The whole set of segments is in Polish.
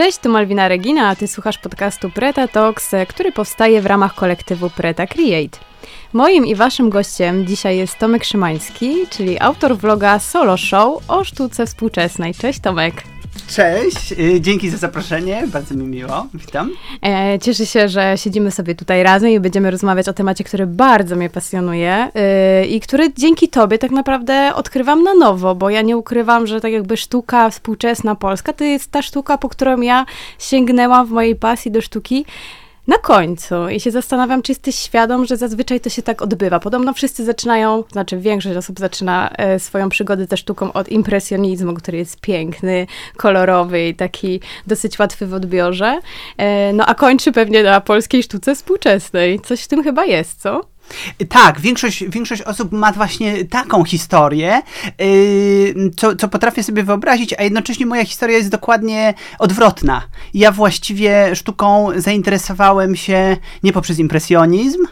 Cześć, tu Malwina Regina, a ty słuchasz podcastu Preta Talks, który powstaje w ramach kolektywu Preta Create. Moim i waszym gościem dzisiaj jest Tomek Szymański, czyli autor vloga Solo Show o sztuce współczesnej. Cześć Tomek. Cześć, y, dzięki za zaproszenie, bardzo mi miło, witam. E, cieszę się, że siedzimy sobie tutaj razem i będziemy rozmawiać o temacie, który bardzo mnie pasjonuje yy, i który dzięki tobie tak naprawdę odkrywam na nowo, bo ja nie ukrywam, że tak jakby sztuka współczesna polska to jest ta sztuka, po którą ja sięgnęłam w mojej pasji do sztuki na końcu i się zastanawiam, czy jesteś świadom, że zazwyczaj to się tak odbywa. Podobno wszyscy zaczynają, znaczy większość osób zaczyna e, swoją przygodę ze sztuką od impresjonizmu, który jest piękny, kolorowy i taki dosyć łatwy w odbiorze. E, no a kończy pewnie na polskiej sztuce współczesnej. Coś w tym chyba jest, co? Tak, większość, większość osób ma właśnie taką historię, yy, co, co potrafię sobie wyobrazić, a jednocześnie moja historia jest dokładnie odwrotna. Ja właściwie sztuką zainteresowałem się nie poprzez impresjonizm,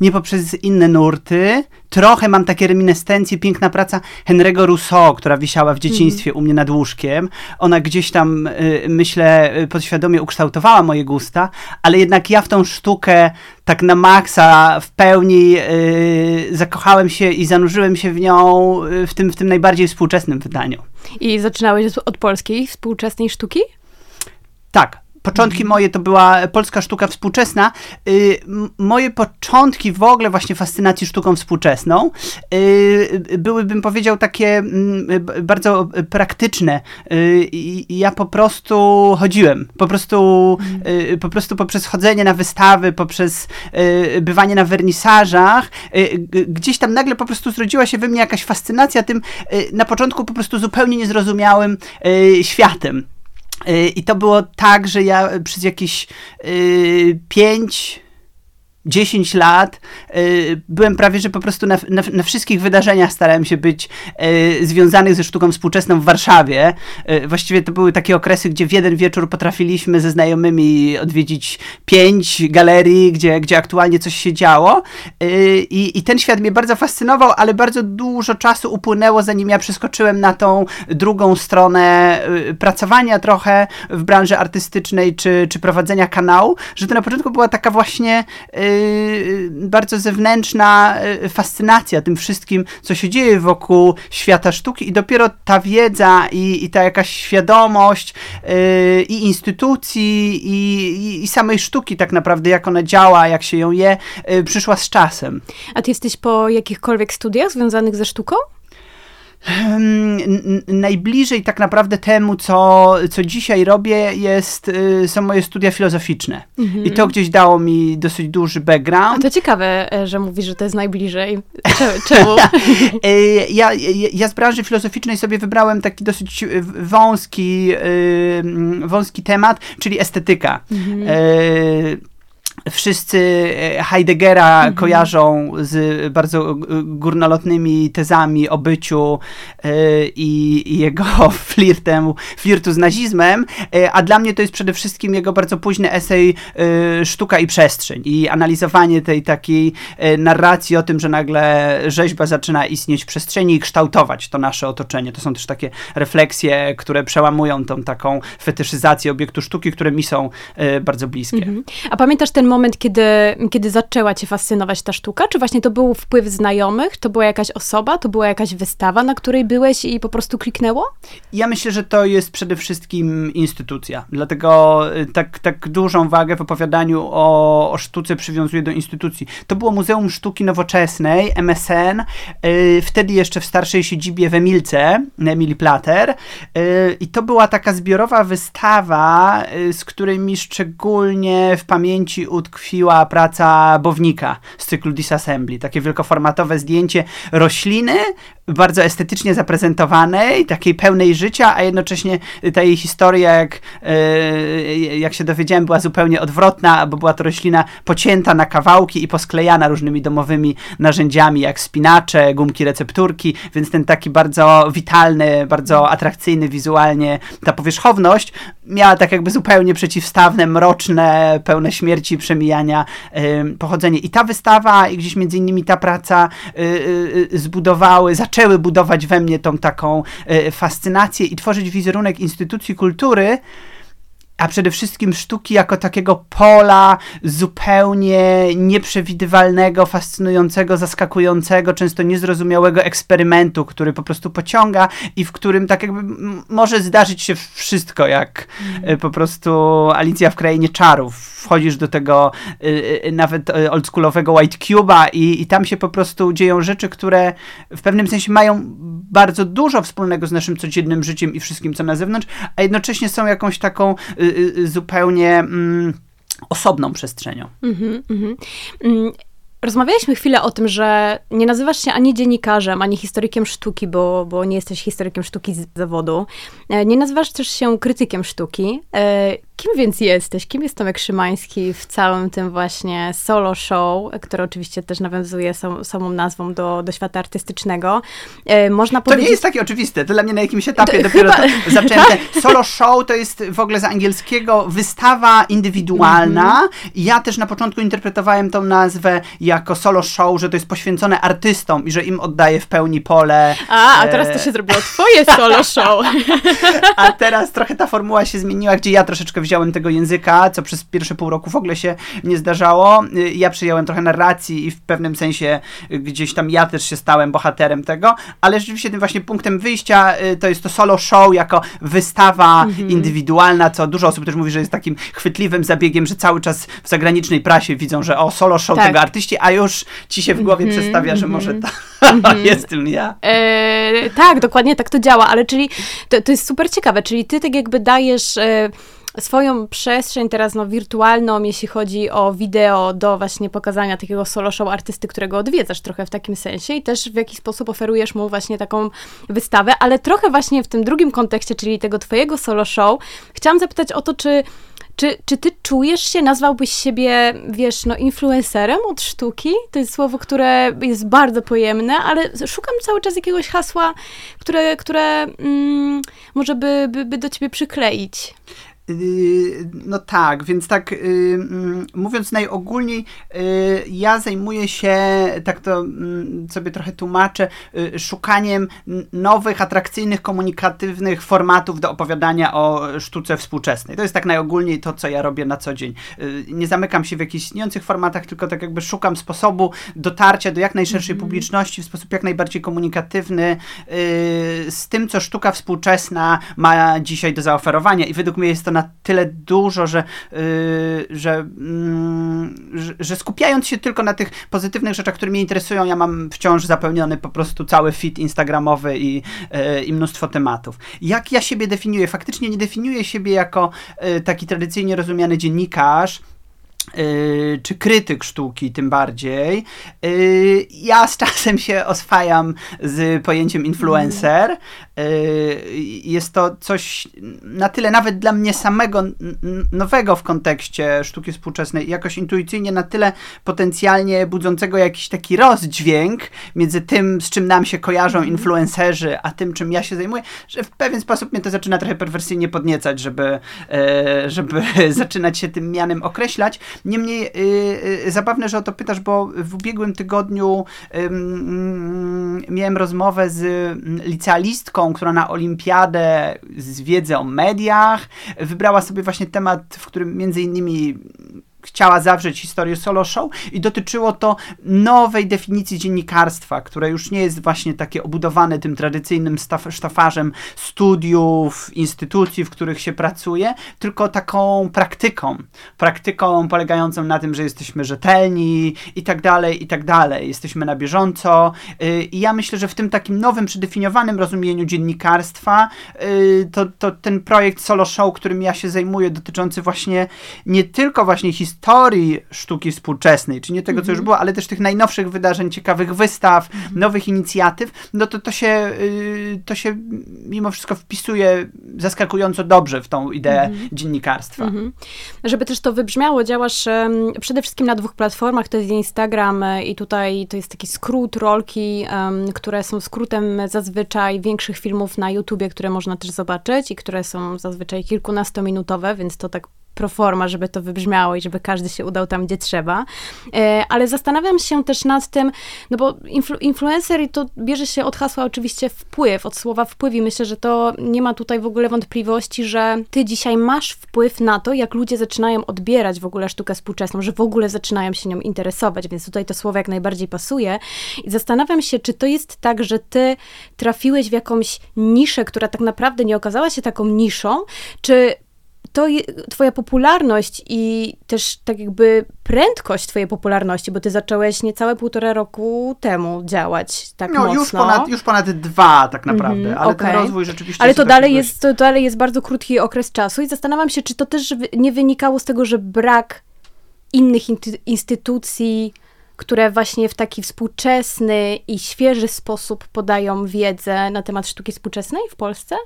nie poprzez inne nurty. Trochę mam takie reminiscencje, piękna praca Henry'ego Rousseau, która wisiała w dzieciństwie mm. u mnie nad łóżkiem. Ona gdzieś tam, y, myślę, y, podświadomie ukształtowała moje gusta, ale jednak ja w tą sztukę tak na maksa, w pełni y, zakochałem się i zanurzyłem się w nią w tym, w tym najbardziej współczesnym wydaniu. I zaczynałeś od polskiej współczesnej sztuki? Tak, Początki moje to była polska sztuka współczesna. Y, moje początki w ogóle właśnie fascynacji sztuką współczesną y, były, bym powiedział, takie mm, bardzo praktyczne. Y, ja po prostu chodziłem. Po prostu, po prostu poprzez chodzenie na wystawy, poprzez bywanie na wernisażach, gdzieś tam nagle po prostu zrodziła się we mnie jakaś fascynacja tym na początku po prostu zupełnie niezrozumiałym światem. Y, I to było tak, że ja przez jakieś y, pięć 10 lat y, byłem prawie, że po prostu na, na, na, wszystkich wydarzeniach starałem się być y, związanych ze sztuką współczesną w Warszawie. Y, właściwie to były takie okresy, gdzie w jeden wieczór potrafiliśmy ze znajomymi odwiedzić pięć galerii, gdzie, gdzie aktualnie coś się działo. I, I ten świat mnie bardzo fascynował, ale bardzo dużo czasu upłynęło, zanim ja przeskoczyłem na tą drugą stronę pracowania trochę w branży artystycznej czy, czy prowadzenia kanału, że to na początku była taka właśnie bardzo zewnętrzna y, fascynacja tym wszystkim, co się dzieje wokół świata sztuki i dopiero ta wiedza i, i ta jakaś świadomość y, i instytucji i, i samej sztuki tak naprawdę, jak ona działa, jak się ją je, przyszła z czasem. A ty jesteś po jakichkolwiek studiach związanych ze sztuką? Najbliżej tak naprawdę temu, co, co dzisiaj robię, jest, y, są moje studia filozoficzne. Mhm. I to gdzieś dało mi dosyć duży background. A to ciekawe, e, że mówisz, że to jest najbliżej. Czemu? E, ja, ja z branży filozoficznej sobie wybrałem taki dosyć wąski, y, wąski temat, czyli estetyka. Mhm. E, wszyscy e, Heideggera mhm. kojarzą z bardzo górnolotnymi tezami o byciu yy, i, jego flirtem, flirtu z nazizmem, yy, a dla mnie to jest przede wszystkim jego bardzo późny esej Sztuka i przestrzeń i analizowanie tej takiej narracji o tym, że nagle rzeźba zaczyna istnieć w przestrzeni i kształtować to nasze otoczenie. To są też takie refleksje, które przełamują tą taką fetyszyzację obiektu sztuki, które mi są bardzo bliskie. Mhm. A pamiętasz ten moment, kiedy, kiedy zaczęła cię fascynować ta sztuka? Czy właśnie to był wpływ znajomych? To była jakaś osoba? To była jakaś wystawa, na której byłeś i po prostu kliknęło? Ja myślę, że to jest przede wszystkim instytucja. Dlatego y, tak, tak dużą wagę w opowiadaniu o, o sztuce przywiązuję do instytucji. To było Muzeum Sztuki Nowoczesnej, MSN, yy, wtedy jeszcze w starszej siedzibie w Emilce, na Emilii Plater. Yy, I to była taka zbiorowa wystawa, z której mi szczególnie w pamięci utkwiła praca Bownika z cyklu Disassembly. Takie wielkoformatowe zdjęcie rośliny, bardzo estetycznie zaprezentowanej, takiej pełnej życia, a jednocześnie ta jej historia, jak, e, jak się dowiedziałem, była zupełnie odwrotna, bo była to roślina pocięta na kawałki i posklejana różnymi domowymi narzędziami, jak spinacze, gumki, recepturki, więc ten taki bardzo witalny, bardzo atrakcyjny wizualnie ta powierzchowność miała tak jakby zupełnie przeciwstawne, mroczne, pełne śmierci, przemijania pochodzenie. I ta wystawa i gdzieś między innymi ta praca y, zbudowały, zaczęły budować we mnie tą taką fascynację i tworzyć wizerunek instytucji kultury, a przede wszystkim sztuki jako takiego pola zupełnie nieprzewidywalnego, fascynującego, zaskakującego, często niezrozumiałego eksperymentu, który po prostu pociąga i w którym tak jakby może zdarzyć się wszystko, jak mm. po prostu Alicja w Krainie Czarów. Wchodzisz do tego y, y, nawet oldschoolowego White Cube'a i, i tam się po prostu dzieją rzeczy, które w pewnym sensie mają bardzo dużo wspólnego z naszym codziennym życiem i wszystkim, co na zewnątrz, a jednocześnie są jakąś taką y, y, zupełnie mm, osobną przestrzenią. Mm-hmm, mm-hmm. Rozmawialiśmy chwilę o tym, że nie nazywasz się ani dziennikarzem, ani historykiem sztuki, bo, bo nie jesteś historykiem sztuki z zawodu. E, nie nazywasz też się krytykiem sztuki. E, Kim więc jesteś? Kim jest Tomek Szymański w całym tym właśnie solo show, które oczywiście też nawiązuje sam, samą nazwą do, do świata artystycznego? E, można powiedzieć... To nie jest takie oczywiste. To dla mnie na jakimś etapie to, dopiero chyba... to zaczęłem. Solo show to jest w ogóle z angielskiego wystawa indywidualna. Mm -hmm. Ja też na początku interpretowałem tą nazwę jako solo show, że to jest poświęcone artystom i że im oddaję w pełni pole. A, a teraz to się zrobiło twoje solo show. a teraz trochę ta formuła się zmieniła, gdzie ja troszeczkę wziąłem tego języka, co przez pierwsze pół roku w ogóle się nie zdarzało. Ja przyjąłem trochę narracji i w pewnym sensie gdzieś tam ja też się stałem bohaterem tego, ale rzeczywiście tym właśnie punktem wyjścia y, to jest to solo show jako wystawa mhm. indywidualna, co dużo osób też mówi, że jest takim chwytliwym zabiegiem, że cały czas w zagranicznej prasie widzą, że o, solo show tak. tego artyści, a już ci się w głowie mhm. przedstawia, że może to mhm. jestem ja. E, tak, dokładnie tak to działa, ale czyli to, to jest super ciekawe, czyli ty tak jakby dajesz... E, swoją przestrzeń teraz no, wirtualną, jeśli chodzi o wideo, do właśnie pokazania takiego solo show artysty, którego odwiedzasz trochę w takim sensie i też w jakiś sposób oferujesz mu właśnie taką wystawę, ale trochę właśnie w tym drugim kontekście, czyli tego twojego solo show, chciałam zapytać o to, czy czy, czy ty czujesz się, nazwałbyś siebie, wiesz, no, influencerem od sztuki? To jest słowo, które jest bardzo pojemne, ale szukam cały czas jakiegoś hasła, które, które mm, może by, by, by do ciebie przykleić. No tak, więc tak yy, mm, mówiąc najogólniej, yy, ja zajmuję się, tak to mm, sobie trochę tłumaczę, szukaniem nowych, atrakcyjnych, komunikatywnych formatów do opowiadania o sztuce współczesnej. To jest tak najogólniej to, co ja robię na co dzień. Nie zamykam się w jakichś istniejących formatach, tylko tak jakby szukam sposobu dotarcia do jak najszerszej mm. publiczności w sposób jak najbardziej komunikatywny z tym, co sztuka współczesna ma dzisiaj do zaoferowania i według mnie jest to na na tyle dużo, że, że, yy, że, że, skupiając się tylko na tych pozytywnych rzeczach, które mnie interesują, ja mam wciąż zapełniony po prostu cały fit instagramowy i, yy, i mnóstwo tematów. Jak ja siebie definiuję? Faktycznie nie definiuję siebie jako y, taki tradycyjnie rozumiany dziennikarz, czy krytyk sztuki tym bardziej. Yy, ja z czasem się oswajam z pojęciem influencer. Yy, jest to coś na tyle nawet dla mnie samego nowego w kontekście sztuki współczesnej, jakoś intuicyjnie na tyle potencjalnie budzącego jakiś taki rozdźwięk między tym, z czym nam się kojarzą mhm. influencerzy, a tym, czym ja się zajmuję, że w pewien sposób mnie to zaczyna trochę perwersyjnie podniecać, żeby, żeby zaczynać się tym mianem określać. Niemniej yy, yy, zabawne, że o to pytasz, bo w ubiegłym tygodniu yy, miałem rozmowę z licealistką, która na olimpiadę z wiedzy o mediach wybrała sobie właśnie temat, w którym między innymi chciała zawrzeć historię solo show i dotyczyło to nowej definicji dziennikarstwa, które już nie jest właśnie takie obudowane tym tradycyjnym sztafarzem studiów, instytucji, w których się pracuje, tylko taką praktyką. Praktyką polegającą na tym, że jesteśmy rzetelni i tak dalej, i tak dalej. Jesteśmy na bieżąco y, i ja myślę, że w tym takim nowym, przedefiniowanym rozumieniu dziennikarstwa y, to, to ten projekt solo show, którym ja się zajmuję, dotyczący właśnie nie tylko właśnie historii, historii sztuki współczesnej, czy nie tego, co już mhm. było, ale też tych najnowszych wydarzeń, ciekawych wystaw, mhm. nowych inicjatyw, no to to się, y, to się mimo wszystko wpisuje zaskakująco dobrze w tą ideę mhm. dziennikarstwa. Żeby też to wybrzmiało, działasz przede wszystkim na dwóch platformach, to jest Instagram e, i tutaj to jest taki skrót rolki, które są skrótem zazwyczaj większych filmów na YouTubie, które można też zobaczyć i które są zazwyczaj kilkunastominutowe, więc to tak proforma, żeby to wybrzmiało i żeby każdy się udał tam, gdzie trzeba. E, ale zastanawiam się też nad tym, no bo influ, influencer to bierze się od hasła oczywiście wpływ, od słowa wpływ i myślę, że to nie ma tutaj w ogóle wątpliwości, że ty dzisiaj masz wpływ na to, jak ludzie zaczynają odbierać w ogóle sztukę współczesną, że w ogóle zaczynają się nią interesować, więc tutaj to słowo jak najbardziej pasuje. I zastanawiam się, czy to jest tak, że ty trafiłeś w jakąś niszę, która tak naprawdę nie okazała się taką niszą, czy to twoja popularność i też tak jakby prędkość twojej popularności, bo ty zacząłeś niecałe półtora roku temu działać tak no, mocno. Już ponad, już ponad dwa tak naprawdę, mm, ale okay. ten rozwój rzeczywiście... Ale to dalej, jest, to dalej jest bardzo krótki okres czasu i zastanawiam się, czy to też nie wynikało z tego, że brak innych instytucji, które właśnie w taki współczesny i świeży sposób podają wiedzę na temat sztuki współczesnej w Polsce?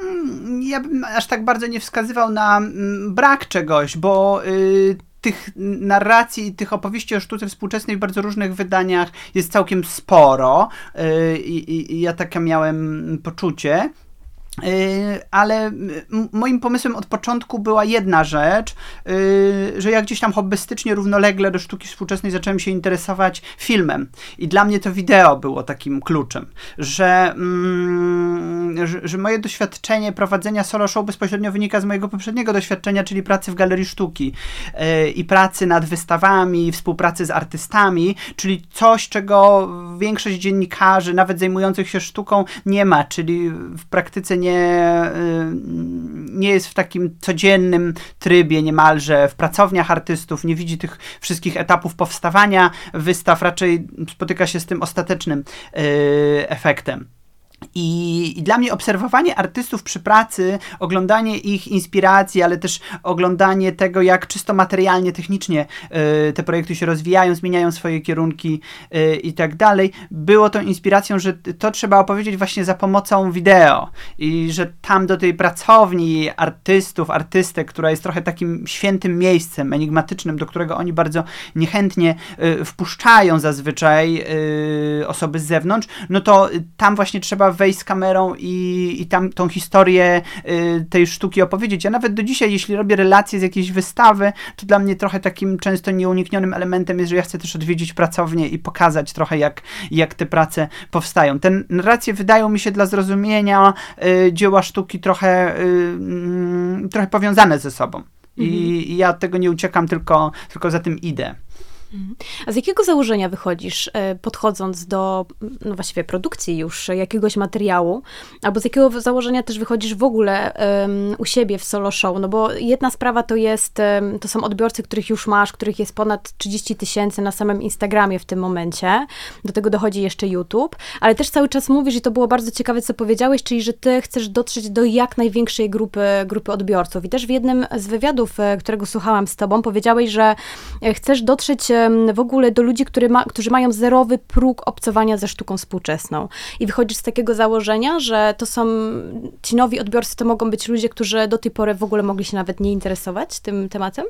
Hmm, ja bym aż tak bardzo nie wskazywał na mm, brak czegoś, bo y, tych narracji tych opowieści o sztuce współczesnej w bardzo różnych wydaniach jest całkiem sporo. Y, I ja takie miałem poczucie. Y, ale moim pomysłem od początku była jedna rzecz, y, że ja gdzieś tam hobbystycznie równolegle do sztuki współczesnej zacząłem się interesować filmem. I dla mnie to wideo było takim kluczem, że, mm, że, że, moje doświadczenie prowadzenia solo show bezpośrednio wynika z mojego poprzedniego doświadczenia, czyli pracy w galerii sztuki y, i pracy nad wystawami, współpracy z artystami, czyli coś, czego większość dziennikarzy, nawet zajmujących się sztuką, nie ma, czyli w praktyce nie nie, y, nie jest w takim codziennym trybie niemalże w pracowniach artystów, nie widzi tych wszystkich etapów powstawania wystaw, raczej spotyka się z tym ostatecznym y, efektem. I, I, dla mnie obserwowanie artystów przy pracy, oglądanie ich inspiracji, ale też oglądanie tego, jak czysto materialnie, technicznie y, te projekty się rozwijają, zmieniają swoje kierunki y, i tak dalej, było tą inspiracją, że to trzeba opowiedzieć właśnie za pomocą wideo. I że tam do tej pracowni artystów, artystek, która jest trochę takim świętym miejscem, enigmatycznym, do którego oni bardzo niechętnie y, wpuszczają zazwyczaj osoby z zewnątrz, no to tam właśnie trzeba wejść z kamerą i, i tam tą historię y, tej sztuki opowiedzieć. Ja nawet do dzisiaj, jeśli robię relacje z jakiejś wystawy, to dla mnie trochę takim często nieuniknionym elementem jest, że ja chcę też odwiedzić pracownię i pokazać trochę, jak, jak te prace powstają. Te narracje wydają mi się dla zrozumienia y, dzieła sztuki trochę, y, mm, trochę powiązane ze sobą. I, mhm. I ja od tego nie uciekam, tylko, tylko za tym idę. Mhm. A z jakiego założenia wychodzisz, e, podchodząc do no właściwie produkcji już jakiegoś materiału, albo z jakiego założenia też wychodzisz w ogóle um, u siebie w solo show? No bo jedna sprawa to jest, to są odbiorcy, których już masz, których jest ponad 30 tysięcy na samym Instagramie w tym momencie. Do tego dochodzi jeszcze YouTube, ale też cały czas mówisz, i to było bardzo ciekawe, co powiedziałeś, czyli że ty chcesz dotrzeć do jak największej grupy, grupy odbiorców. I też w jednym z wywiadów, e, którego słuchałam z tobą, powiedziałeś, że e, chcesz dotrzeć w ogóle do ludzi, ma, którzy mają zerowy próg obcowania ze sztuką współczesną. I wychodzisz z takiego założenia, że to są ci nowi odbiorcy, to mogą być ludzie, którzy do tej pory w ogóle mogli się nawet nie interesować tym tematem?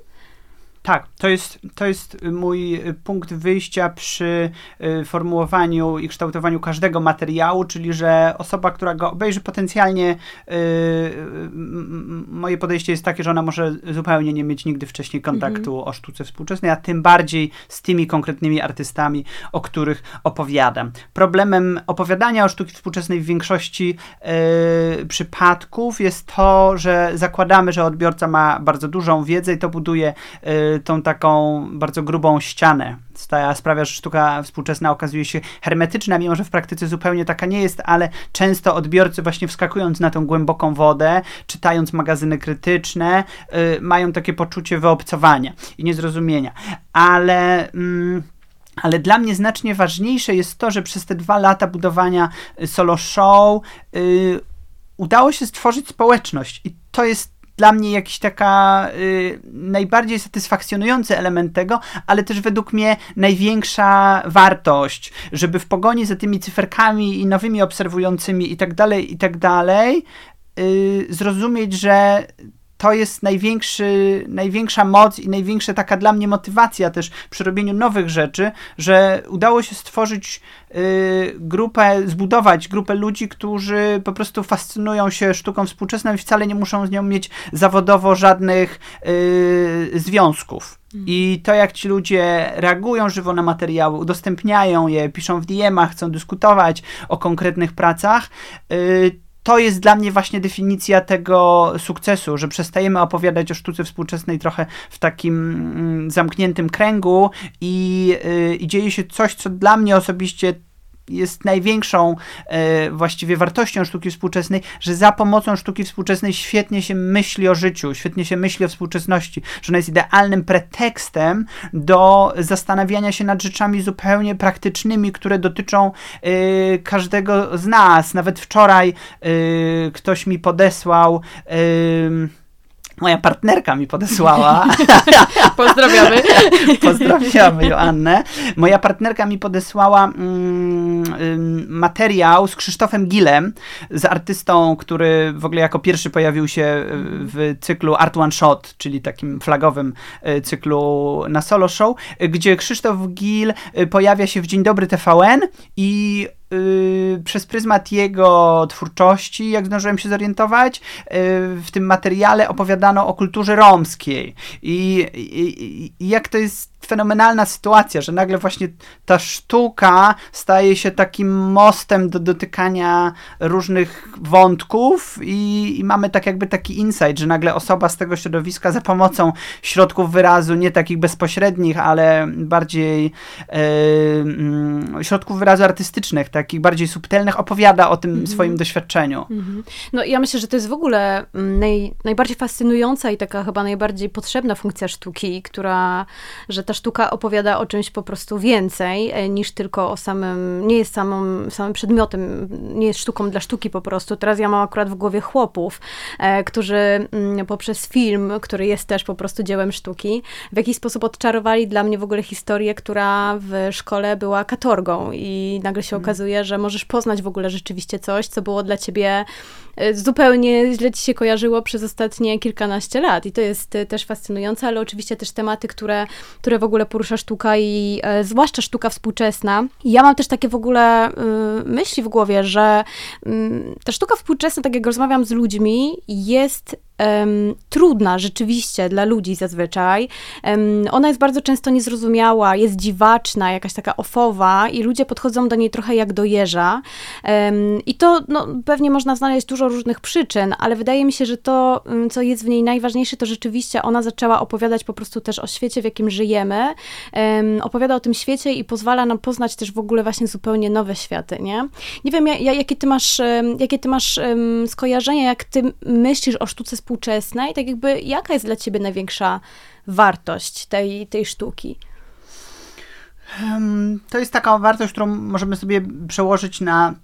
Tak, to jest, to jest mój punkt wyjścia przy y, formułowaniu i kształtowaniu każdego materiału, czyli że osoba, która go obejrzy potencjalnie, y, moje podejście jest takie, że ona może zupełnie nie mieć nigdy wcześniej kontaktu mhm. o sztuce współczesnej, a tym bardziej z tymi konkretnymi artystami, o których opowiadam. Problemem opowiadania o sztuce współczesnej w większości y, przypadków jest to, że zakładamy, że odbiorca ma bardzo dużą wiedzę i to buduje tą taką bardzo grubą ścianę. Sprawia, że sztuka współczesna okazuje się hermetyczna, mimo że w praktyce zupełnie taka nie jest, ale często odbiorcy właśnie wskakując na tą głęboką wodę, czytając magazyny krytyczne, yy, mają takie poczucie wyobcowania i niezrozumienia. Ale... Yy, ale dla mnie znacznie ważniejsze jest to, że przez te dwa lata budowania solo show yy, udało się stworzyć społeczność. I to jest dla mnie jakiś taka y, najbardziej satysfakcjonujący element tego, ale też według mnie największa wartość, żeby w pogoni za tymi cyferkami i nowymi obserwującymi i tak dalej, i tak dalej, y, zrozumieć, że to jest największy, największa moc i największa taka dla mnie motywacja też przy robieniu nowych rzeczy, że udało się stworzyć y, grupę, zbudować grupę ludzi, którzy po prostu fascynują się sztuką współczesną i wcale nie muszą z nią mieć zawodowo żadnych y, związków. I to, jak ci ludzie reagują żywo na materiały, udostępniają je, piszą w DM-ach, chcą dyskutować o konkretnych pracach, y, to jest dla mnie właśnie definicja tego sukcesu, że przestajemy opowiadać o sztuce współczesnej trochę w takim mm, zamkniętym kręgu i, y, i dzieje się coś, co dla mnie osobiście jest największą e, właściwie wartością sztuki współczesnej, że za pomocą sztuki współczesnej świetnie się myśli o życiu, świetnie się myśli o współczesności, że ona jest idealnym pretekstem do zastanawiania się nad rzeczami zupełnie praktycznymi, które dotyczą e, każdego z nas. Nawet wczoraj e, ktoś mi podesłał moja partnerka mi podesłała. Pozdrawiamy. Pozdrawiamy Joannę. Moja partnerka mi podesłała mm, materiał z Krzysztofem Gilem, z artystą, który w ogóle jako pierwszy pojawił się w cyklu Art One Shot, czyli takim flagowym e, cyklu na solo show, gdzie Krzysztof Gil pojawia się w Dzień Dobry TVN i Yy, przez pryzmat jego twórczości, jak zdążyłem się zorientować, yy, w tym materiale opowiadano o kulturze romskiej. I, i, i jak to jest fenomenalna sytuacja, że nagle właśnie ta sztuka staje się takim mostem do dotykania różnych wątków i, i, mamy tak jakby taki insight, że nagle osoba z tego środowiska za pomocą środków wyrazu, nie takich bezpośrednich, ale bardziej e, środków wyrazu artystycznych, takich bardziej subtelnych, opowiada o tym mm -hmm. swoim doświadczeniu. Mm -hmm. No ja myślę, że to jest w ogóle mm, naj, najbardziej fascynująca i taka chyba najbardziej potrzebna funkcja sztuki, która, że ta sztuka opowiada o czymś po prostu więcej e, niż tylko o samym, nie jest samym, samym przedmiotem, nie jest sztuką dla sztuki po prostu. Teraz ja mam akurat w głowie chłopów, e, którzy mm, poprzez film, który jest też po prostu dziełem sztuki, w jakiś sposób odczarowali dla mnie w ogóle historię, która w szkole była katorgą i nagle się mm. okazuje, że możesz poznać w ogóle rzeczywiście coś, co było dla ciebie e, zupełnie źle ci się kojarzyło przez ostatnie kilkanaście lat i to jest też fascynujące, ale oczywiście też tematy, które, które w ogóle porusza sztuka i e, zwłaszcza sztuka współczesna. ja mam też takie w ogóle y, myśli w głowie, że y, ta sztuka współczesna, tak jak rozmawiam z ludźmi, jest um, trudna rzeczywiście dla ludzi zazwyczaj. Um, ona jest bardzo często niezrozumiała, jest dziwaczna, jakaś taka ofowa i ludzie podchodzą do niej trochę jak do jeża. Um, I to no, pewnie można znaleźć dużo różnych przyczyn, ale wydaje mi się, że to, co jest w niej najważniejsze, to rzeczywiście ona zaczęła opowiadać po prostu też o świecie, w jakim żyjemy. opowiada o tym świecie i pozwala nam poznać też w ogóle właśnie zupełnie nowe światy, nie? Nie wiem, ja, jakie ty masz, jakie ty masz skojarzenia, jak ty myślisz o sztuce współczesnej, tak jakby jaka jest dla ciebie największa wartość tej, tej sztuki? To jest taka wartość, którą możemy sobie przełożyć na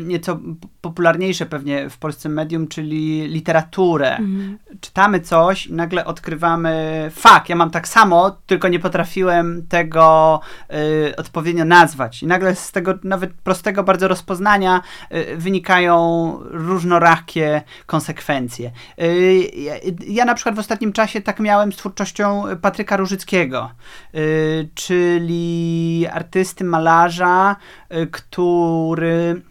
nieco popularniejsze pewnie w polskim medium, czyli literaturę. Mm. Czytamy coś i nagle odkrywamy fakt. Ja mam tak samo, tylko nie potrafiłem tego y, odpowiednio nazwać. I nagle z tego nawet prostego bardzo rozpoznania y, wynikają różnorakie konsekwencje. Y, ja, ja, na przykład w ostatnim czasie tak miałem z twórczością Patryka Różyckiego, y, czyli artysty, malarza, który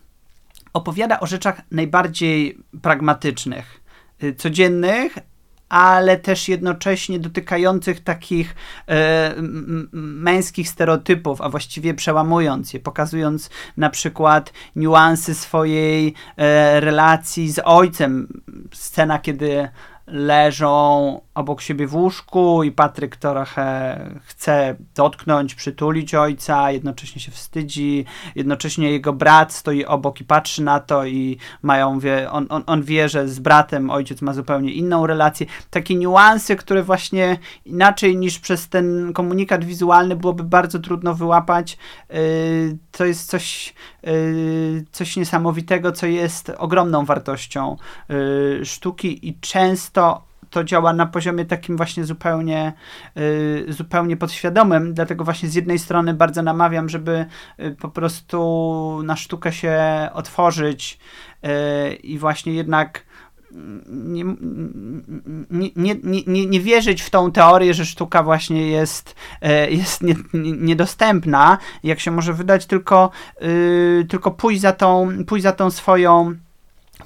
opowiada o rzeczach najbardziej pragmatycznych, y, codziennych, ale też jednocześnie dotykających takich e, męskich stereotypów, a właściwie przełamując je, pokazując na przykład niuanse swojej e, relacji z ojcem. Scena, kiedy leżą obok siebie w łóżku i Patryk trochę chce dotknąć, przytulić ojca, jednocześnie się wstydzi, jednocześnie jego brat stoi obok i patrzy na to i mają, wie, on, on, on wie, że z bratem ojciec ma zupełnie inną relację. Takie niuanse, które właśnie inaczej niż przez ten komunikat wizualny byłoby bardzo trudno wyłapać, yy, to jest coś, coś niesamowitego, co jest ogromną wartością yy, sztuki i często to działa na poziomie takim właśnie zupełnie, y, zupełnie podświadomym, dlatego właśnie z jednej strony bardzo namawiam, żeby y, po prostu na sztukę się otworzyć y, i właśnie jednak nie, nie, nie, nie, wierzyć w tą teorię, że sztuka właśnie jest, e, jest nie, niedostępna, jak się może wydać, tylko, yy, tylko pójść, za tą, pójść za tą swoją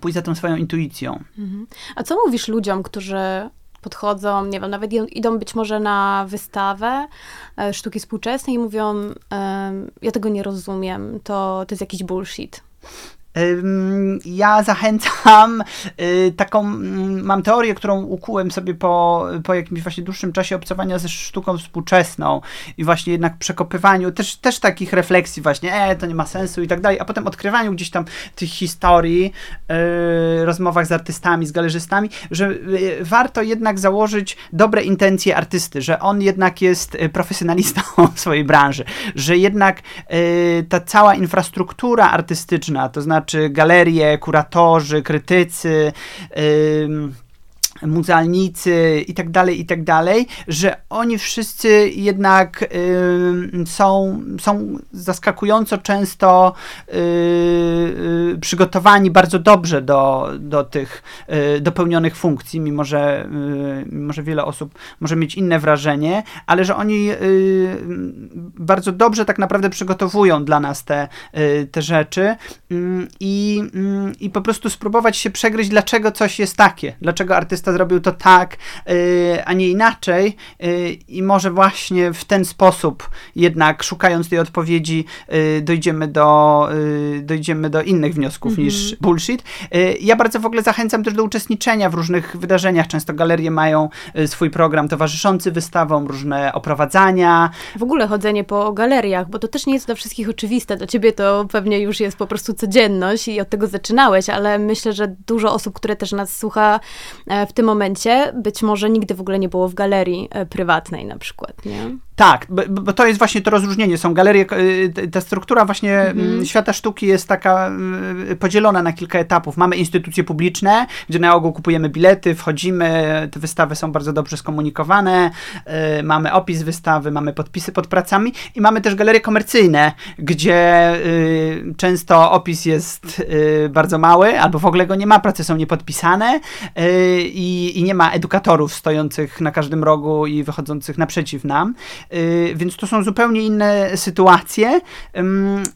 pójść za tą swoją intuicją. Mhm. A co mówisz ludziom, którzy podchodzą, nie wiem, nawet idą być może na wystawę e, sztuki współczesnej i mówią, ja tego nie rozumiem, to, to jest jakiś bullshit. Ja zachęcam y, taką, mm, mam teorię, którą ukułem sobie po, po jakimś właśnie dłuższym czasie obcowania ze sztuką współczesną i właśnie jednak przekopywaniu też, też takich refleksji właśnie, e, to nie ma sensu i tak dalej, a potem odkrywaniu gdzieś tam tych historii, yy, rozmowach z artystami, z galerzystami, że yy, warto jednak założyć dobre intencje artysty, że on jednak jest y, profesjonalistą w swojej branży, że jednak ta cała infrastruktura artystyczna, to znaczy znaczy galerie, kuratorzy, krytycy, yy, muzealnicy i tak dalej, i tak dalej, że oni wszyscy jednak y, są, są zaskakująco często y, y, przygotowani bardzo dobrze do, do tych y, dopełnionych funkcji, mimo że, y, mimo że wiele osób może mieć inne wrażenie, ale że oni y, bardzo dobrze tak naprawdę przygotowują dla nas te, te rzeczy i, i po prostu spróbować się przegryźć, dlaczego coś jest takie, dlaczego artysta zrobił to tak, y, a nie inaczej y, i może właśnie w ten sposób jednak szukając tej odpowiedzi y, dojdziemy do, dojdziemy do innych wniosków -hmm. niż bullshit. Ja bardzo w ogóle zachęcam też do uczestniczenia w różnych wydarzeniach. Często galerie mają swój program towarzyszący wystawom, różne oprowadzania. W ogóle chodzenie po galeriach, bo to też nie jest dla wszystkich oczywiste. Dla ciebie to pewnie już jest po prostu codzienność i od tego zaczynałeś, ale myślę, że dużo osób, które też nas słucha e, w tym momencie, być może nigdy w ogóle nie było w galerii e, prywatnej na przykład, nie? Tak, bo, to jest właśnie to rozróżnienie. Są galerie, y, ta struktura właśnie mhm. świata sztuki jest taka y, podzielona na kilka etapów. Mamy instytucje publiczne, gdzie na ogół kupujemy bilety, wchodzimy, te wystawy są bardzo dobrze skomunikowane, y, mamy opis wystawy, mamy podpisy pod pracami i mamy też galerie komercyjne, gdzie często opis jest bardzo mały, albo w ogóle go nie ma, prace są niepodpisane i, i nie ma edukatorów stojących na każdym rogu i wychodzących naprzeciw nam. Y, więc to są zupełnie inne sytuacje,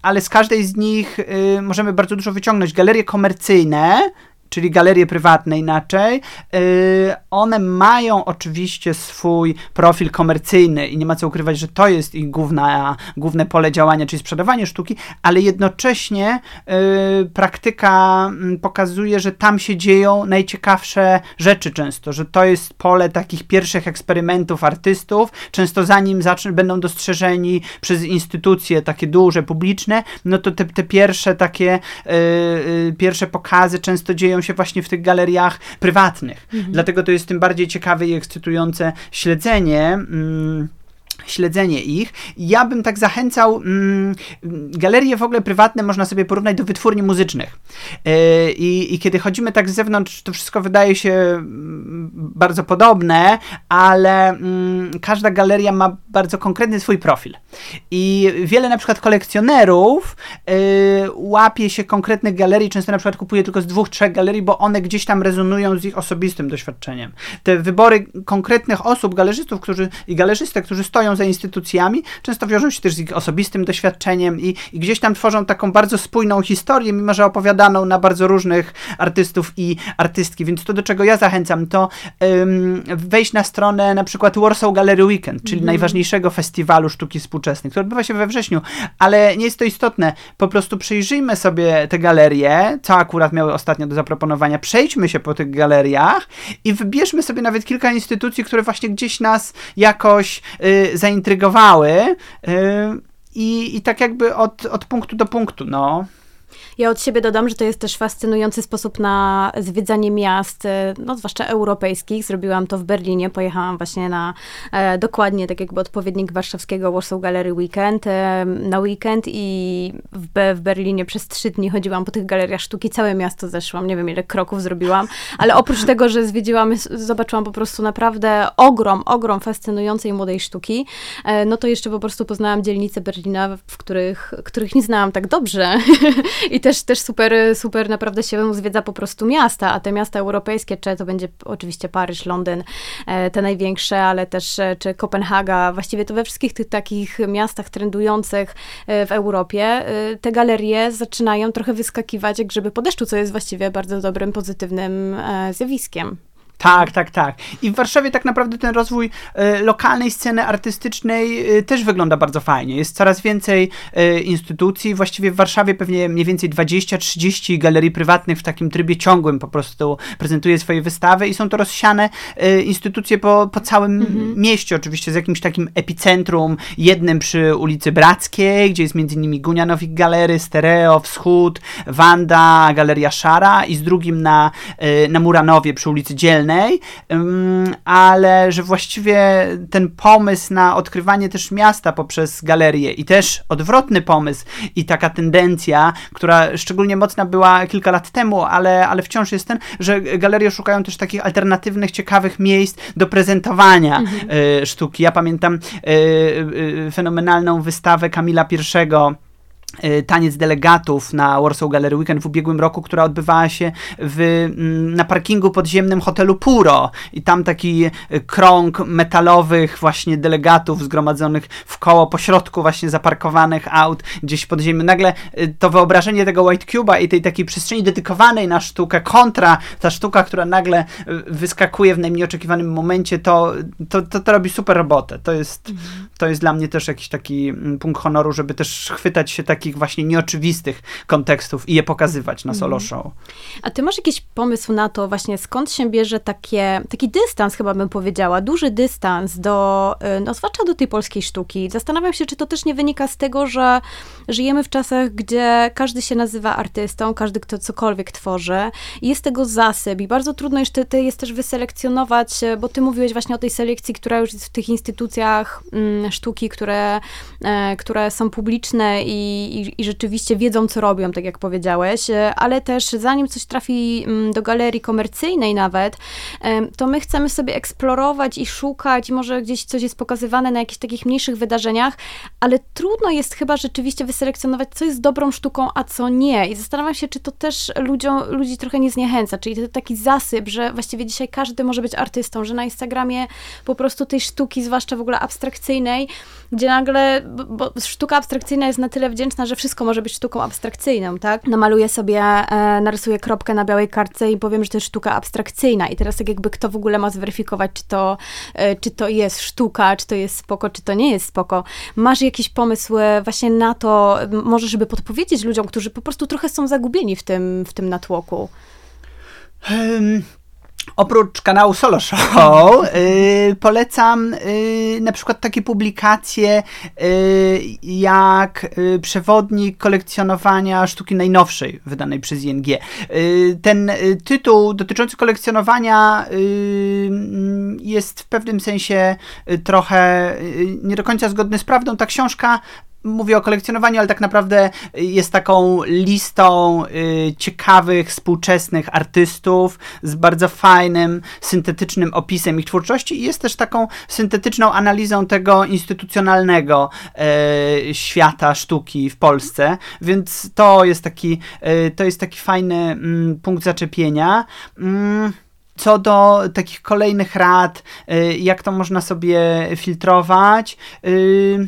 ale z każdej z nich y, możemy bardzo dużo wyciągnąć. Galerie komercyjne, czyli galerie prywatne inaczej, y, one mają oczywiście swój profil komercyjny i nie ma co ukrywać, że to jest ich główna, główne pole działania, czyli sprzedawanie sztuki, ale jednocześnie y, praktyka mm, pokazuje, że tam się dzieją najciekawsze rzeczy często, że to jest pole takich pierwszych eksperymentów artystów, często zanim zaczną, będą dostrzeżeni przez instytucje takie duże, publiczne, no to te, te pierwsze takie y, pierwsze pokazy często dzieją się właśnie w tych galeriach prywatnych. Mhm. Dlatego to jest tym bardziej ciekawe i ekscytujące śledzenie. Mm, śledzenie ich. Ja bym tak zachęcał, mm, galerie w ogóle prywatne można sobie porównać do wytwórni muzycznych. Yy, I, kiedy chodzimy tak z zewnątrz, to wszystko wydaje się mm, bardzo podobne, ale mm, każda galeria ma bardzo konkretny swój profil. I wiele na przykład kolekcjonerów yy, łapie się konkretnych galerii, często na przykład kupuje tylko z dwóch, trzech galerii, bo one gdzieś tam rezonują z ich osobistym doświadczeniem. Te wybory konkretnych osób, galerzystów którzy, i galerzystek, którzy stoją za instytucjami, często wiążą się też z ich osobistym doświadczeniem i, i gdzieś tam tworzą taką bardzo spójną historię, mimo że opowiadaną na bardzo różnych artystów i artystki. Więc to, do czego ja zachęcam, to wejść na stronę na przykład Warsaw Gallery Weekend, czyli mm. najważniejszego festiwalu sztuki współczesnej, który odbywa się we wrześniu, ale nie jest to istotne. Po prostu przyjrzyjmy sobie te galerie, co akurat miały ostatnio do zaproponowania, przejdźmy się po tych galeriach i wybierzmy sobie nawet kilka instytucji, które właśnie gdzieś nas jakoś y, zaintrygowały y, i, i tak jakby od, od punktu do punktu, no. Ja od siebie dodam, że to jest też fascynujący sposób na zwiedzanie miast, e, no zwłaszcza europejskich. Zrobiłam to w Berlinie, pojechałam właśnie na e, dokładnie tak jakby odpowiednik warszawskiego Warsaw Gallery Weekend e, na weekend i w, w Berlinie przez trzy dni chodziłam po tych galeriach sztuki, całe miasto zeszłam, nie wiem ile kroków zrobiłam, ale oprócz tego, że zwiedziłam, zobaczyłam po prostu naprawdę ogrom, ogrom fascynującej młodej sztuki, e, no to jeszcze po prostu poznałam dzielnice Berlina, w których, których nie znałam tak dobrze I też, też super, super naprawdę się zwiedza po prostu miasta, a te miasta europejskie, czy to będzie oczywiście Paryż, Londyn, e, te największe, ale też e, czy Kopenhaga, właściwie to we wszystkich tych takich miastach trendujących w Europie, te galerie zaczynają trochę wyskakiwać jak grzyby po deszczu, co jest właściwie bardzo dobrym, pozytywnym zjawiskiem. Tak, tak, tak. I w Warszawie tak naprawdę ten rozwój y, lokalnej sceny artystycznej y, też wygląda bardzo fajnie. Jest coraz więcej y, instytucji. Właściwie w Warszawie pewnie mniej więcej 20-30 galerii prywatnych w takim trybie ciągłym po prostu prezentuje swoje wystawy i są to rozsiane instytucje po, po całym mhm. mieście, oczywiście z jakimś takim epicentrum, jednym przy ulicy Brackiej, gdzie jest między innymi Gunianowik Galery, Stereo, Wschód, Wanda, Galeria Szara i z drugim na, na Muranowie przy ulicy Dzielnej ale że właściwie ten pomysł na odkrywanie też miasta poprzez galerię i też odwrotny pomysł i taka tendencja, która szczególnie mocna była kilka lat temu, ale, ale wciąż jest ten, że galerie szukają też takich alternatywnych, ciekawych miejsc do prezentowania mhm. Y, sztuki. Ja pamiętam y, y, fenomenalną wystawę Kamila I taniec delegatów na Warsaw Gallery Weekend w ubiegłym roku, która odbywała się w, mm, na parkingu podziemnym hotelu Puro i tam taki y, krąg metalowych właśnie delegatów zgromadzonych w koło pośrodku właśnie zaparkowanych aut gdzieś w podziemiu. Nagle y, to wyobrażenie tego White Cube'a i tej takiej przestrzeni dedykowanej na sztukę kontra ta sztuka, która nagle wyskakuje w najmniej oczekiwanym momencie, to, to, to, to robi super robotę. To jest, mhm. to jest dla mnie też jakiś taki mm, punkt honoru, żeby też chwytać się taki takich właśnie nieoczywistych kontekstów i je pokazywać na solo mhm. show. A ty masz jakiś pomysł na to właśnie, skąd się bierze takie, taki dystans, chyba bym powiedziała, duży dystans do, y, no zwłaszcza do tej polskiej sztuki. Zastanawiam się, czy to też nie wynika z tego, że żyjemy w czasach, gdzie każdy się nazywa artystą, każdy, kto cokolwiek tworzy. Jest tego zasyp. I bardzo trudno jeszcze ty jest też wyselekcjonować, bo ty mówiłeś właśnie o tej selekcji, która już jest w tych instytucjach mm, sztuki, które, e, które są publiczne i, i, i, rzeczywiście wiedzą, co robią, tak jak powiedziałeś, e, ale też zanim coś trafi mm, do galerii komercyjnej nawet, e, to my chcemy sobie eksplorować i szukać, i może gdzieś coś jest pokazywane na jakichś takich mniejszych wydarzeniach, ale trudno jest chyba rzeczywiście wyselekcjonować, co jest dobrą sztuką, a co nie. I zastanawiam się, czy to też ludziom, ludzi trochę nie zniechęca, czyli to taki zasyp, że właściwie dzisiaj każdy może być artystą, że na Instagramie po prostu tej sztuki, zwłaszcza w ogóle abstrakcyjnej, gdzie nagle, bo sztuka abstrakcyjna jest na tyle wdzięczna, że wszystko może być sztuką abstrakcyjną, tak? Namaluję sobie, e, narysuję kropkę na białej kartce i powiem, że to jest sztuka abstrakcyjna i teraz tak jakby kto w ogóle ma zweryfikować, czy to, e, czy to jest sztuka, czy to jest spoko, czy to nie jest spoko. Masz jakiś pomysł e, właśnie na to, może żeby podpowiedzieć ludziom, którzy po prostu trochę są zagubieni w tym, w tym natłoku? Um, Oprócz kanału Solo Show yy, polecam yy, na przykład takie publikacje yy, jak y, przewodnik kolekcjonowania sztuki najnowszej wydanej przez ING. Y, ten y, tytuł dotyczący kolekcjonowania jest w pewnym sensie trochę nie do końca zgodny z prawdą. Ta książka mówię o kolekcjonowaniu, ale tak naprawdę jest taką listą y, ciekawych, współczesnych artystów z bardzo fajnym, syntetycznym opisem ich twórczości i jest też taką syntetyczną analizą tego instytucjonalnego y, świata sztuki w Polsce, więc to jest taki, y, to jest taki fajny mm, punkt zaczepienia. Mm. Co do takich kolejnych rad, y, jak to można sobie filtrować, y,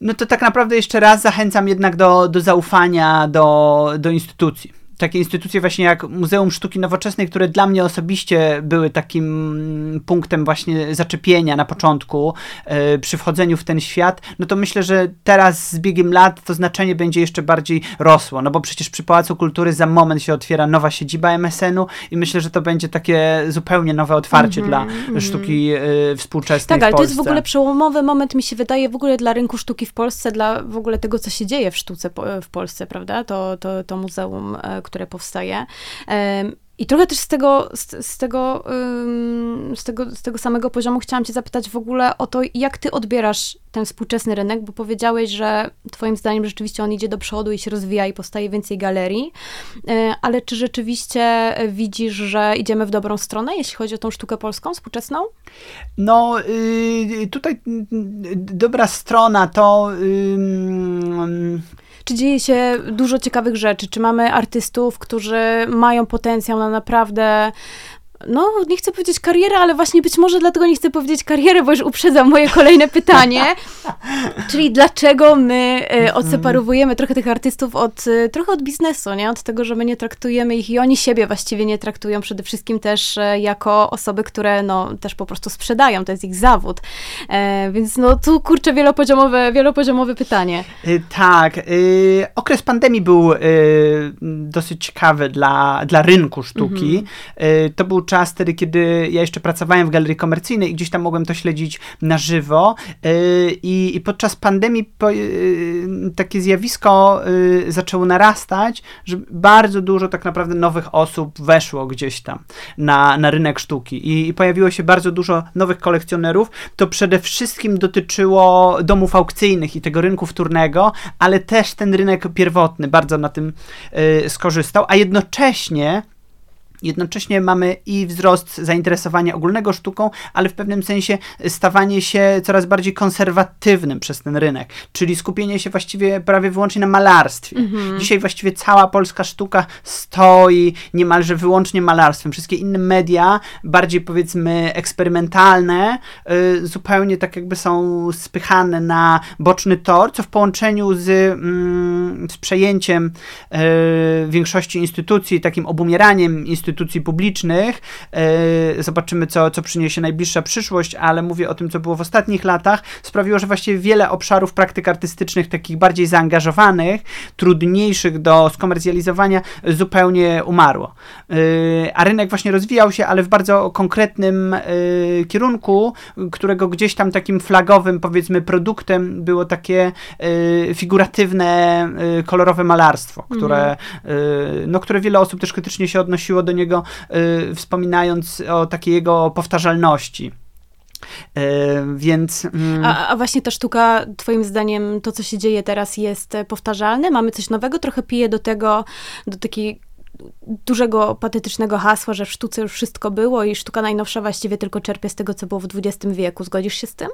no to tak naprawdę jeszcze raz zachęcam jednak do, do zaufania do, do instytucji takie instytucje właśnie jak Muzeum Sztuki Nowoczesnej, które dla mnie osobiście były takim punktem właśnie zaczepienia na początku yy, przy wchodzeniu w ten świat, no to myślę, że teraz z biegiem lat to znaczenie będzie jeszcze bardziej rosło, no bo przecież przy Pałacu Kultury za moment się otwiera nowa siedziba MSN-u i myślę, że to będzie takie zupełnie nowe otwarcie mm -hmm, dla mm sztuki yy, współczesnej Tak, ale to jest w ogóle przełomowy moment, mi się wydaje, w ogóle dla rynku sztuki w Polsce, dla w ogóle tego, co się dzieje w sztuce w Polsce, prawda? To, to, to muzeum, e, które powstaje. I trochę też z tego, z, z, tego, z, tego, z tego samego poziomu chciałam Cię zapytać w ogóle o to, jak Ty odbierasz ten współczesny rynek, bo powiedziałeś, że Twoim zdaniem rzeczywiście on idzie do przodu i się rozwija i powstaje więcej galerii, e, ale czy rzeczywiście widzisz, że idziemy w dobrą stronę, jeśli chodzi o tą sztukę polską, współczesną? No, y, tutaj y, dobra strona to czy dzieje się dużo ciekawych rzeczy, czy mamy artystów, którzy mają potencjał na naprawdę no, nie chcę powiedzieć karierę, ale właśnie być może dlatego nie chcę powiedzieć karierę, bo już uprzedzam moje kolejne pytanie. Czyli dlaczego my e, mhm. odseparowujemy trochę tych artystów od, e, trochę od biznesu, nie? Od tego, że my nie traktujemy ich i oni siebie właściwie nie traktują przede wszystkim też e, jako osoby, które no też po prostu sprzedają, to jest ich zawód. Więc no tu kurczę wielopoziomowe, wielopoziomowe pytanie. tak, okres pandemii był dosyć ciekawy dla, dla rynku sztuki. Mhm. to był czas wtedy, kiedy ja jeszcze pracowałem w galerii komercyjnej i gdzieś tam mogłem to śledzić na żywo. Y, I, i podczas pandemii po, y, takie zjawisko y, zaczęło narastać, że bardzo dużo tak naprawdę nowych osób weszło gdzieś tam na, na rynek sztuki I, i pojawiło się bardzo dużo nowych kolekcjonerów. To przede wszystkim dotyczyło domów aukcyjnych i tego rynku wtórnego, ale też ten rynek pierwotny bardzo na tym skorzystał, a jednocześnie Jednocześnie mamy i wzrost zainteresowania ogólnego sztuką, ale w pewnym sensie stawanie się coraz bardziej konserwatywnym przez ten rynek, czyli skupienie się właściwie prawie wyłącznie na malarstwie. Mhm. Dzisiaj właściwie cała polska sztuka stoi niemalże wyłącznie malarstwem. Wszystkie inne media, bardziej powiedzmy eksperymentalne, y, zupełnie tak jakby są spychane na boczny tor, co w połączeniu z, mm, z przejęciem y, większości instytucji, takim obumieraniem instytucji, instytucji publicznych. E, zobaczymy, co, co przyniesie najbliższa przyszłość, ale mówię o tym, co było w ostatnich latach. Sprawiło, że właściwie wiele obszarów praktyk artystycznych, takich bardziej zaangażowanych, trudniejszych do skomercjalizowania, zupełnie umarło. E, a rynek właśnie rozwijał się, ale w bardzo konkretnym e, kierunku, którego gdzieś tam takim flagowym, powiedzmy, produktem było takie figuratywne, kolorowe malarstwo, które, mhm. no, które wiele osób też krytycznie się odnosiło do niego, y, wspominając o takiej jego powtarzalności. Y, więc. Mm. A, a, właśnie ta sztuka, Twoim zdaniem, to co się dzieje teraz jest powtarzalne? Mamy coś nowego? Trochę pije do tego, do takiej dużego patetycznego hasła, że w sztuce już wszystko było i sztuka najnowsza właściwie tylko czerpie z tego, co było w XX wieku. Zgodzisz się z tym?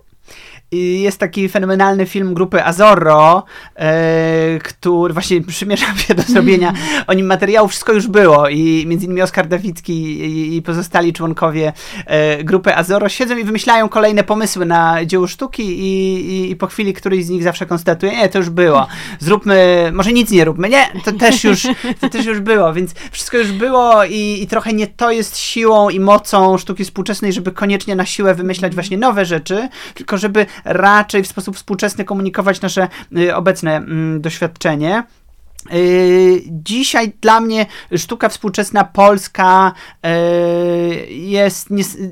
Jest taki fenomenalny film grupy Azorro, e, który właśnie przymierzam się do zrobienia o nim materiału. Wszystko już było i między innymi Oskar Dawicki i, i pozostali członkowie e, grupy Azorro siedzą i wymyślają kolejne pomysły na dzieło sztuki i, i, i, po chwili któryś z nich zawsze konstatuje, nie, to już było. Zróbmy, może nic nie róbmy. Nie, to też już, to też już było, więc wszystko już było i, i trochę nie to jest siłą i mocą sztuki współczesnej, żeby koniecznie na siłę wymyślać właśnie nowe rzeczy, tylko żeby raczej w sposób współczesny komunikować nasze y, obecne mm, doświadczenie. Y, dzisiaj dla mnie sztuka współczesna polska y, jest,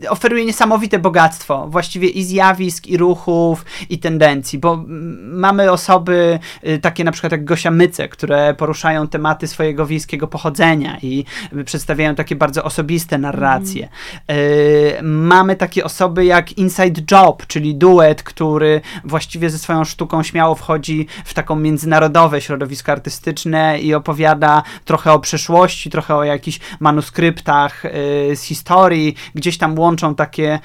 oferuje niesamowite bogactwo właściwie i zjawisk, i ruchów, i tendencji, bo mamy osoby y, takie na przykład jak Gosia Myce, które poruszają tematy swojego wiejskiego pochodzenia i przedstawiają takie bardzo osobiste narracje. Mm. Mamy takie osoby jak Inside Job, czyli duet, który właściwie ze swoją sztuką śmiało wchodzi w taką międzynarodowe środowisko artystyczne, i opowiada trochę o przeszłości, trochę o jakichś manuskryptach y, z historii. Gdzieś tam łączą takie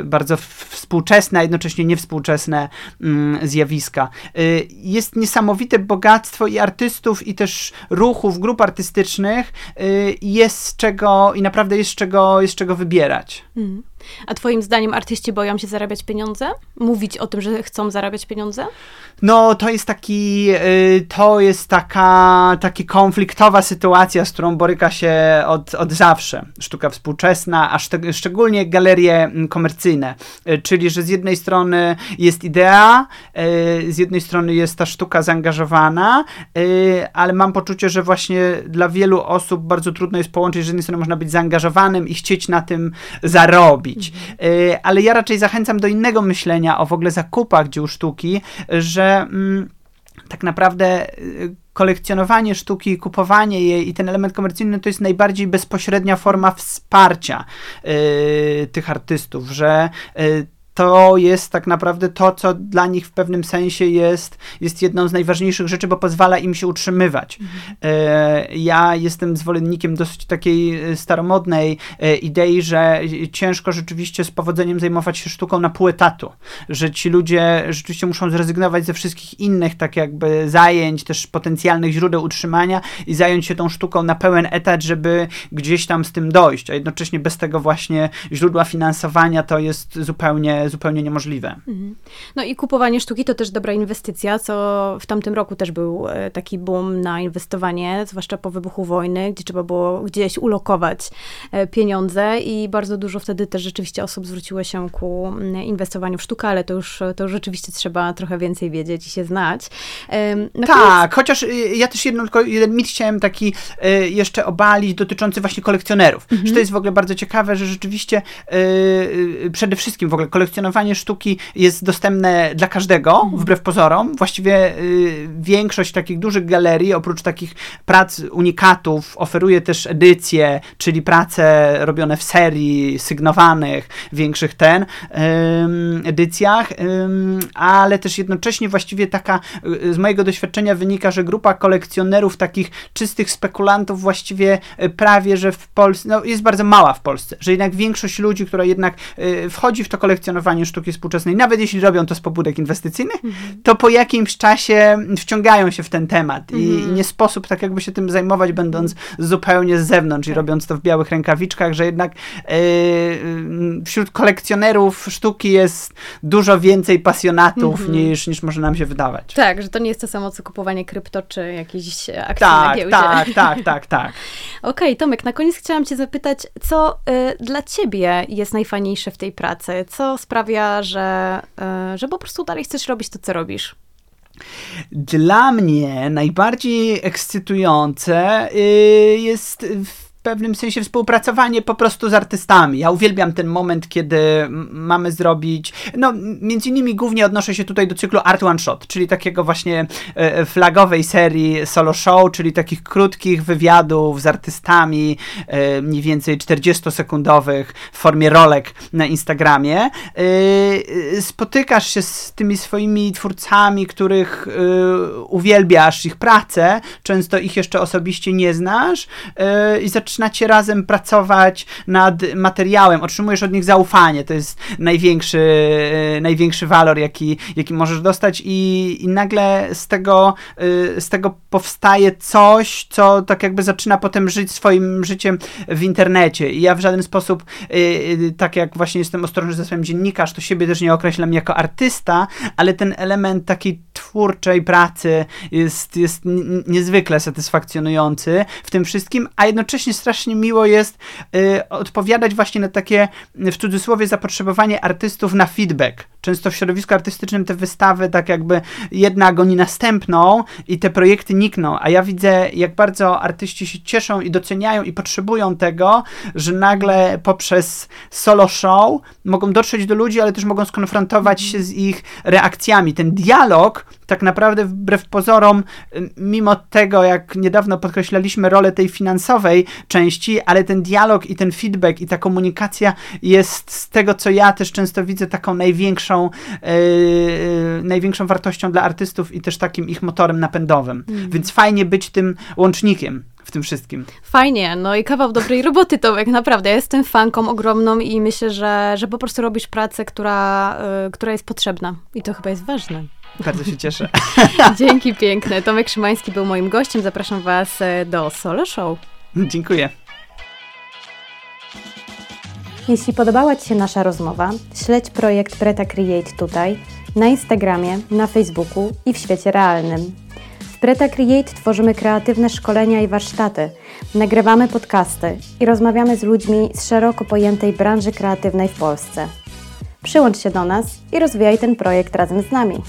y, bardzo współczesne, a jednocześnie niewspółczesne mm, zjawiska. Y, jest niesamowite bogactwo i artystów, i też ruchów, grup artystycznych. Jest z czego, i naprawdę jest z czego, jest z czego wybierać. Mm. A twoim zdaniem artyści boją się zarabiać pieniądze? Mówić o tym, że chcą zarabiać pieniądze? No, to jest taki, y, to jest taka, taka konfliktowa sytuacja, z którą boryka się od, od zawsze sztuka współczesna, a szczeg szczególnie galerie mm, komercyjne. Y, czyli, że z jednej strony jest idea, y, z jednej strony jest ta sztuka zaangażowana, ale mam poczucie, że właśnie dla wielu osób bardzo trudno jest połączyć, że z jednej strony można być zaangażowanym i chcieć na tym zarobić Y, ale ja raczej zachęcam do innego myślenia o w ogóle zakupach dzieł sztuki, że mm, tak naprawdę y, kolekcjonowanie sztuki, kupowanie jej i ten element komercyjny to jest najbardziej bezpośrednia forma wsparcia y, tych artystów, że to jest tak naprawdę to, co dla nich w pewnym sensie jest, jest jedną z najważniejszych rzeczy, bo pozwala im się utrzymywać. Mhm. E, ja jestem zwolennikiem dosyć takiej e, staromodnej e, idei, że ciężko rzeczywiście z powodzeniem zajmować się sztuką na pół etatu, że ci ludzie rzeczywiście muszą zrezygnować ze wszystkich innych tak jakby zajęć, też potencjalnych źródeł utrzymania i zająć się tą sztuką na pełen etat, żeby gdzieś tam z tym dojść, a jednocześnie bez tego właśnie źródła finansowania to jest zupełnie, zupełnie niemożliwe. Mhm. No i kupowanie sztuki to też dobra inwestycja, co w tamtym roku też był e, taki boom na inwestowanie, zwłaszcza po wybuchu wojny, gdzie trzeba było gdzieś ulokować e, pieniądze i bardzo dużo wtedy też rzeczywiście osób zwróciło się ku inwestowaniu w sztukę, ale to już, to już rzeczywiście trzeba trochę więcej wiedzieć i się znać. Na tak, chociaż y, ja też jedno, tylko jeden mit chciałem taki y, jeszcze obalić dotyczący właśnie kolekcjonerów. Mhm. Że to jest w ogóle bardzo ciekawe, że rzeczywiście y, przede wszystkim w ogóle kolekcjonowanie sztuki jest dostępne dla każdego, mhm. wbrew pozorom. Właściwie większość takich dużych galerii, oprócz takich prac unikatów, oferuje też edycje, czyli prace robione w serii, sygnowanych, większych ten edycjach, ale też jednocześnie właściwie taka z mojego doświadczenia wynika, że grupa kolekcjonerów, takich czystych spekulantów, właściwie e, prawie, że w Polsce, no jest bardzo mała w Polsce, że jednak większość ludzi, która jednak e, wchodzi w to kolekcjonowanie sztuki współczesnej, nawet jeśli robią to z pobudek inwestycyjnych, mhm. to po jakimś czasie wciągają się w ten temat i mhm. nie sposób tak jakby się tym zajmować, będąc zupełnie z zewnątrz i tak. robiąc to w białych rękawiczkach, że jednak yy, wśród kolekcjonerów sztuki jest dużo więcej pasjonatów mhm. niż, niż może nam się wydawać. Tak, że to nie jest to samo, co kupowanie krypto, czy jakiejś akcji tak, na giełdzie. Tak, tak, tak, tak. Okej, okay, Tomek, na koniec chciałam cię zapytać, co y, dla ciebie jest najfajniejsze w tej pracy? Co sprawia, że, y, że po prostu dalej chcesz robić to, co robisz? Dla mnie najbardziej ekscytujące y, jest pewnym sensie współpracowanie po prostu z artystami. Ja uwielbiam ten moment, kiedy mamy zrobić, no między innymi głównie odnoszę się tutaj do cyklu Art One Shot, czyli takiego właśnie e, flagowej serii solo show, czyli takich krótkich wywiadów z artystami, e, mniej więcej 40-sekundowych w formie rolek na Instagramie. E, spotykasz się z tymi swoimi twórcami, których uwielbiasz, ich pracę, często ich jeszcze osobiście nie znasz i zaczynasz zaczynacie razem pracować nad materiałem, otrzymujesz od nich zaufanie, to jest największy, e, największy walor, jaki, jaki możesz dostać i, i nagle z tego, e, z tego powstaje coś, co tak jakby zaczyna potem żyć swoim życiem w internecie. I ja w żaden sposób, e, tak jak właśnie jestem ostrożny ze swoim dziennikarz, to siebie też nie określam jako artysta, ale ten element takiej twórczej pracy jest, jest niezwykle satysfakcjonujący w tym wszystkim, a jednocześnie strasznie miło jest y, odpowiadać właśnie na takie, w cudzysłowie, zapotrzebowanie artystów na feedback. Często w środowisku artystycznym te wystawy tak jakby jedna goni następną i te projekty nikną, a ja widzę, jak bardzo artyści się cieszą i doceniają i potrzebują tego, że nagle poprzez solo show mogą dotrzeć do ludzi, ale też mogą skonfrontować się z ich reakcjami. Ten dialog tak naprawdę wbrew pozorom, mimo tego, jak niedawno podkreślaliśmy rolę tej finansowej części, ale ten dialog i ten feedback i ta komunikacja jest z tego, co ja też często widzę, taką największą, yy, największą wartością dla artystów i też takim ich motorem napędowym. Mm. Więc fajnie być tym łącznikiem w tym wszystkim. Fajnie, no i kawał dobrej roboty, Tomek, naprawdę. Ja jestem fanką ogromną i myślę, że, że po prostu robisz pracę, która, yy, która jest potrzebna. I to chyba jest ważne. Bardzo się cieszę. Dzięki piękne. Tomek Szymański był moim gościem. Zapraszam Was e, do Solo Show. Dziękuję. Jeśli podobała Ci się nasza rozmowa, śledź projekt Preta Create tutaj, na Instagramie, na Facebooku i w świecie realnym. W Preta Create tworzymy kreatywne szkolenia i warsztaty, nagrywamy podcasty i rozmawiamy z ludźmi z szeroko pojętej branży kreatywnej w Polsce. Przyłącz się do nas i rozwijaj ten projekt razem z nami.